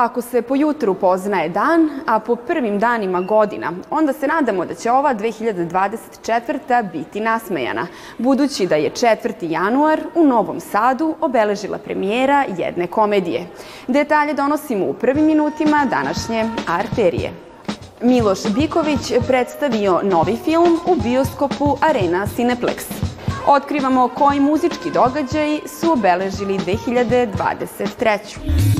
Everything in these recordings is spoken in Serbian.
Ako se po jutru poznaje dan, a po prvim danima godina, onda se nadamo da će ova 2024. biti nasmejana, budući da je 4. januar u Novom Sadu obeležila premijera jedne komedije. Detalje donosimo u prvim minutima današnje Arterije. Miloš Biković predstavio novi film u bioskopu Arena Cineplex. Otkrivamo koji muzički događaji su obeležili 2023.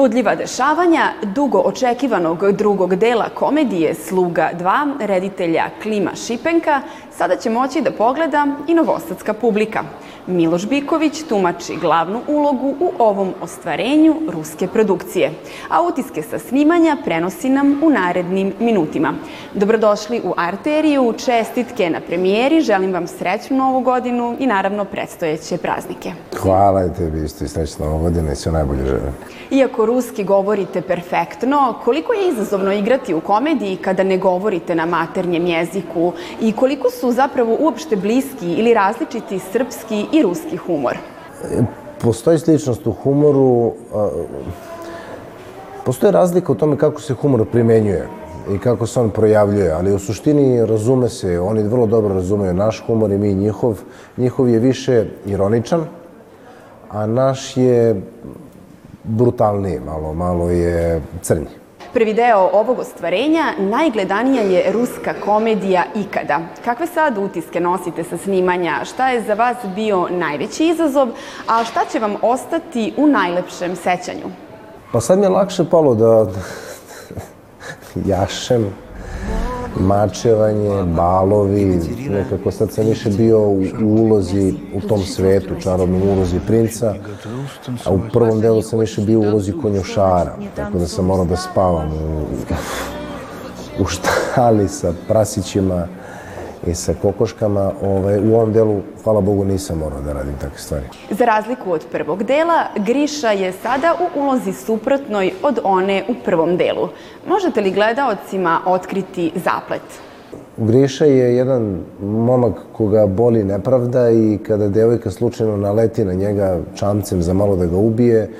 Uzbudljiva dešavanja dugo očekivanog drugog dela komedije Sluga 2 reditelja Klima Šipenka sada će moći da pogleda i novosadska publika. Miloš Biković tumači glavnu ulogu u ovom ostvarenju ruske produkcije, a utiske sa snimanja prenosi nam u narednim minutima. Dobrodošli u Arteriju, čestitke na premijeri, želim vam srećnu novu godinu i naravno predstojeće praznike. Hvala tebi isto i srećna novu godinu i sve najbolje želim. Iako ruski govorite perfektno, koliko je izazovno igrati u komediji kada ne govorite na maternjem jeziku i koliko su zapravo uopšte bliski ili različiti srpski i ruski humor? Postoji sličnost u humoru, postoji razlika u tome kako se humor primenjuje i kako se on projavljuje, ali u suštini razume se, oni vrlo dobro razumeju naš humor i mi njihov. Njihov je više ironičan, a naš je brutalniji, malo, malo je crnji. Prvi deo ovog ostvarenja najgledanija je ruska komedija ikada. Kakve sad utiske nosite sa snimanja? Šta je za vas bio najveći izazov, a šta će vam ostati u najlepšem sećanju? Pa sad mi je lakše palo da jašem, mačevanje, balovi, nekako sad sam više bio u ulozi u tom svetu, čarobnom ulozi princa, a u prvom delu sam više bio u ulozi konjušara, tako da sam morao da spavam u, u štali sa prasićima i sa kokoškama. Ovaj, u ovom delu, hvala Bogu, nisam morao da radim takve stvari. Za razliku od prvog dela, Griša je sada u ulozi suprotnoj od one u prvom delu. Možete li gledaocima otkriti zaplet? Griša je jedan momak koga boli nepravda i kada devojka slučajno naleti na njega čamcem za malo da ga ubije,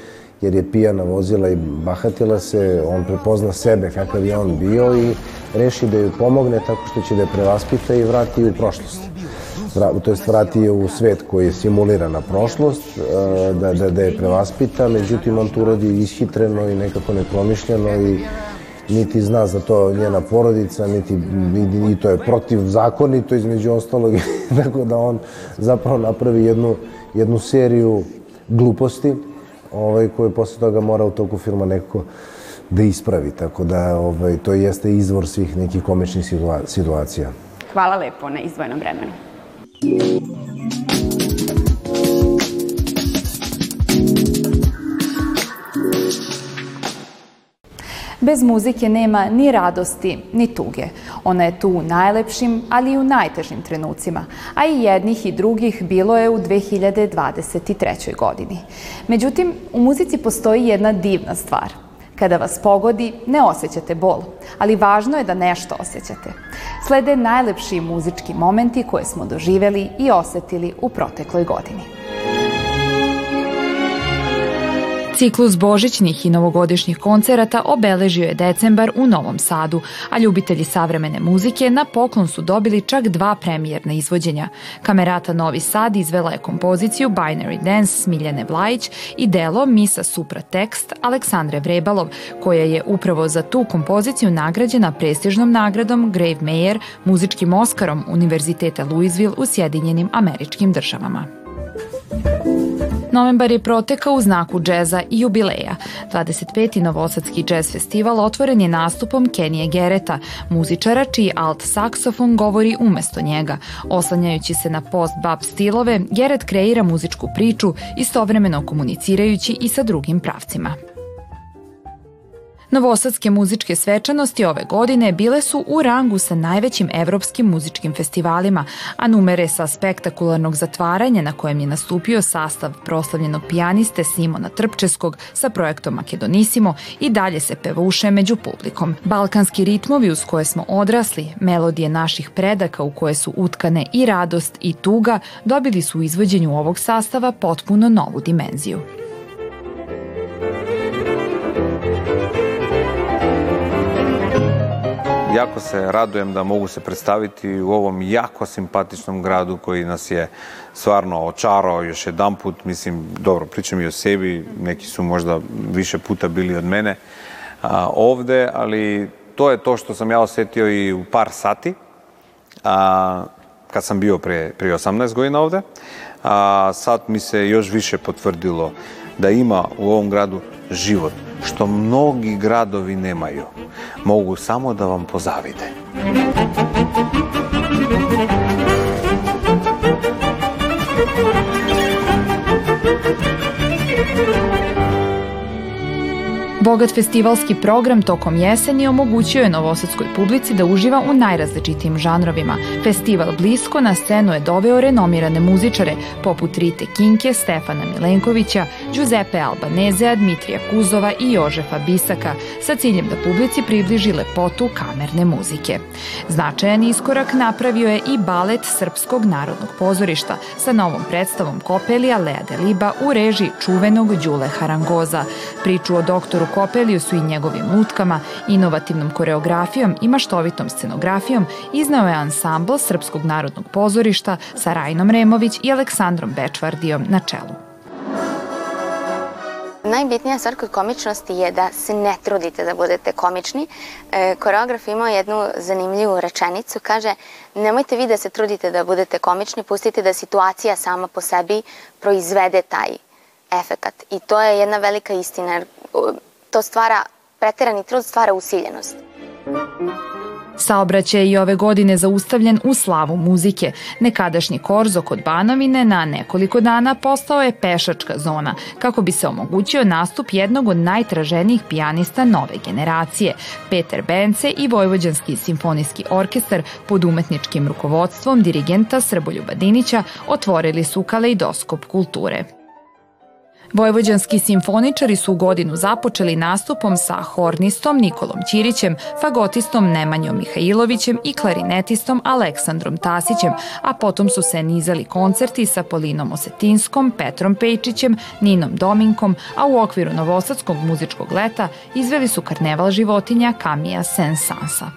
jer je pijana vozila i bahatila se, on prepozna sebe kakav je on bio i reši da ju pomogne tako što će da je prevaspita i vrati u prošlost. To jest vrati u svet koji je simulirana prošlost, e, da, da, da je prevaspita, međutim on to uradi ishitreno i nekako nepromišljeno i niti zna za to njena porodica, niti, i to je protivzakonito između ostalog, tako da on zapravo napravi jednu, jednu seriju gluposti, ovaj, koje posle toga mora u toku filma nekako da ispravi, tako da ovaj, to jeste izvor svih nekih komičnih situacija. Hvala lepo na izvojenom vremenu. Bez muzike nema ni radosti, ni tuge. Ona je tu u najlepšim, ali i u najtežim trenucima, a i jednih i drugih bilo je u 2023. godini. Međutim, u muzici postoji jedna divna stvar. Kada vas pogodi, ne osjećate bol, ali važno je da nešto osjećate. Slede najlepši muzički momenti koje smo doživeli i osetili u protekloj godini. Ciklus božićnih i novogodišnjih koncerata obeležio je decembar u Novom Sadu, a ljubitelji savremene muzike na poklon su dobili čak dva premijerna izvođenja. Kamerata Novi Sad izvela je kompoziciju Binary Dance Smiljane Vlajić i delo Misa Supra Tekst Aleksandre Vrebalov, koja je upravo za tu kompoziciju nagrađena prestižnom nagradom Grave Mayer muzičkim Oskarom Univerziteta Louisville u Sjedinjenim američkim državama. Novembar je protekao u znaku džeza i jubileja. 25. Novosadski džez festival otvoren je nastupom Kenije Gereta, muzičara čiji alt saksofon govori umesto njega. Oslanjajući se na post-bap stilove, Geret kreira muzičku priču, istovremeno komunicirajući i sa drugim pravcima. Novosadske muzičke svečanosti ove godine bile su u rangu sa najvećim evropskim muzičkim festivalima, a numere sa spektakularnog zatvaranja na kojem je nastupio sastav proslavljenog pijaniste Simona Trpčeskog sa projektom Makedonisimo i dalje se pevuše među publikom. Balkanski ritmovi uz koje smo odrasli, melodije naših predaka u koje su utkane i radost i tuga, dobili su u izvođenju ovog sastava potpuno novu dimenziju. Jako se radujem da mogu se predstaviti u ovom jako simpatičnom gradu koji nas je stvarno očarao još jedan put. Mislim, dobro, pričam i o sebi, neki su možda više puta bili od mene a, ovde, ali to je to što sam ja osetio i u par sati, a, kad sam bio pre, pre 18 godina ovde. A sad mi se još više potvrdilo da ima u ovom gradu život, što mnogi gradovi nemaju. Mogu samo da vam pozavide. Bogat festivalski program tokom jeseni omogućio je novosadskoj publici da uživa u najrazličitijim žanrovima. Festival Blisko na scenu je doveo renomirane muzičare poput Rite Kinke, Stefana Milenkovića, Giuseppe Albanezea, Dmitrija Kuzova i Jožefa Bisaka sa ciljem da publici približi lepotu kamerne muzike. Značajan iskorak napravio je i balet Srpskog narodnog pozorišta sa novom predstavom Kopelija Lea Deliba u režiji čuvenog Đule Harangoza. Priču o doktoru Kopeliju su i njegovim lutkama, inovativnom koreografijom i maštovitom scenografijom iznao je ansambl Srpskog narodnog pozorišta sa Rajnom Remović i Aleksandrom Bečvardijom na čelu. Najbitnija stvar kod komičnosti je da se ne trudite da budete komični. E, koreograf imao jednu zanimljivu rečenicu, kaže nemojte vi da se trudite da budete komični, pustite da situacija sama po sebi proizvede taj efekat. I to je jedna velika istina to stvara, preterani trud stvara usiljenost. Saobraćaj je ove godine zaustavljen u slavu muzike. Nekadašnji korzo kod Banovine na nekoliko dana postao je pešačka zona, kako bi se omogućio nastup jednog od najtraženijih pijanista nove generacije. Peter Bence i Vojvođanski simfonijski orkestar pod umetničkim rukovodstvom dirigenta Srboljuba Dinića otvorili su kaleidoskop kulture. Vojvođanski simfoničari su u godinu započeli nastupom sa hornistom Nikolom Ćirićem, fagotistom Nemanjom Mihajlovićem i klarinetistom Aleksandrom Tasićem, a potom su se nizali koncerti sa Polinom Osetinskom, Petrom Pejčićem, Ninom Dominkom, a u okviru Novosadskog muzičkog leta izveli su karneval životinja Kamija Sensansa.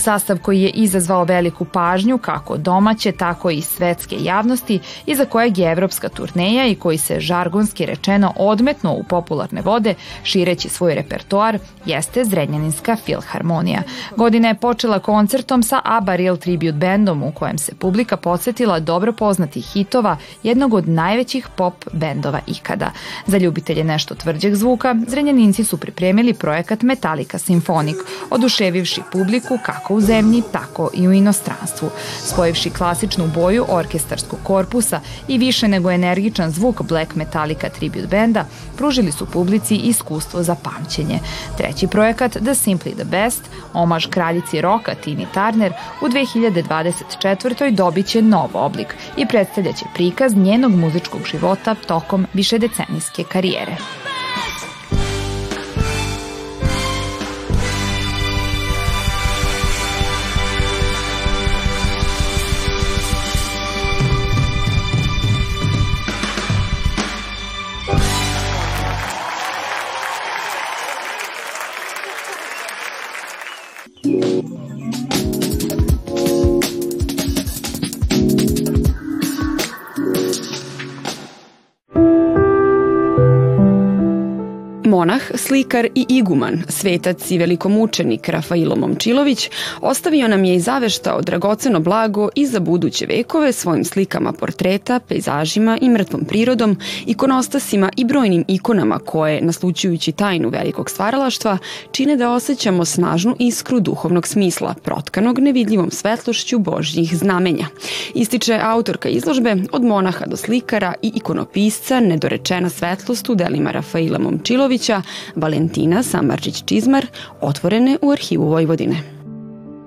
Sastav koji je izazvao veliku pažnju kako domaće, tako i svetske javnosti i za kojeg je evropska turneja i koji se žargonski rečeno odmetno u popularne vode šireći svoj repertoar jeste Zrenjaninska filharmonija. Godina je počela koncertom sa ABBA Real Tribute Bandom u kojem se publika podsjetila dobro poznatih hitova jednog od najvećih pop bendova ikada. Za ljubitelje nešto tvrđeg zvuka, Zrenjaninci su pripremili projekat Metallica Symphonic, oduševivši publiku kako kako u zemlji, tako i u inostranstvu. Spojivši klasičnu boju orkestarskog korpusa i više nego energičan zvuk Black Metallica Tribute Benda, pružili su publici iskustvo za pamćenje. Treći projekat, The Simply the Best, omaž kraljici roka Tini Turner, u 2024. dobit će nov oblik i predstavljaće prikaz njenog muzičkog života tokom višedecenijske karijere. Monah, slikar i iguman, svetac i velikomučenik Rafailo Momčilović ostavio nam je i zaveštao dragoceno blago i za buduće vekove svojim slikama portreta, pejzažima i mrtvom prirodom, ikonostasima i brojnim ikonama koje, naslučujući tajnu velikog stvaralaštva, čine da osjećamo snažnu iskru duhovnog smisla, protkanog nevidljivom svetlošću božjih znamenja. Ističe autorka izložbe od monaha do slikara i ikonopisca nedorečena svetlost u delima Rafaila Momčilovića Valentina Samarčić-Čizmar, otvorene u arhivu Vojvodine.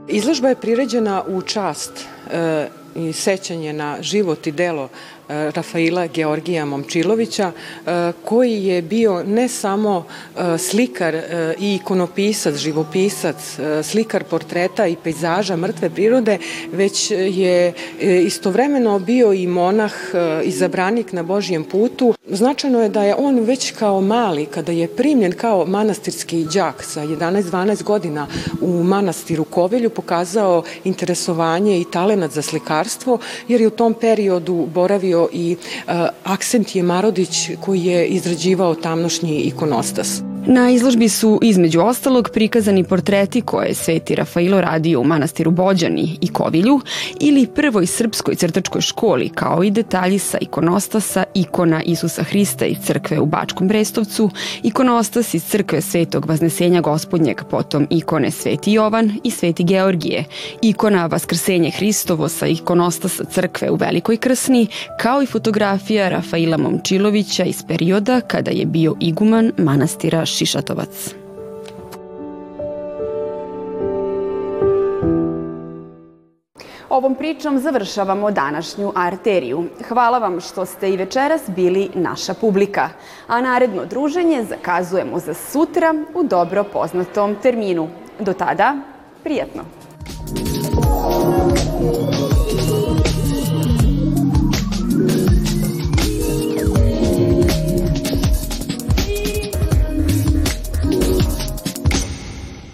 Izložba je priređena u čast e, i sećanje na život i delo Rafaila Georgija Momčilovića, e, koji je bio ne samo e, slikar i ikonopisac, živopisac, slikar portreta i pejzaža mrtve prirode, već je istovremeno bio i monah, izabranik na Božijem putu. Značajno je da je on već kao mali, kada je primljen kao manastirski đak sa 11-12 godina u manastiru Kovelju, pokazao interesovanje i talenat za slikarstvo, jer je u tom periodu boravio i uh, Aksentije Marodić koji je izrađivao tamnošnji ikonostas. Na izložbi su između ostalog prikazani portreti koje je Sveti Rafailo radio u manastiru Bođani i Kovilju ili prvoj srpskoj crtačkoj školi kao i detalji sa ikonostasa ikona Isusa Hrista iz crkve u Bačkom Brestovcu, ikonostas iz crkve Svetog Vaznesenja gospodnjeg, potom ikone Sveti Jovan i Sveti Georgije, ikona Vaskrsenje Hristovo sa ikonostasa crkve u Velikoj Krsni, kao i fotografija Rafaila Momčilovića iz perioda kada je bio iguman manastira Šišatovac. Ovom pričom završavamo današnju arteriju. Hvala vam što ste i večeras bili naša publika. A naredno druženje zakazujemo za sutra u dobro poznatom terminu. Do tada, prijetno!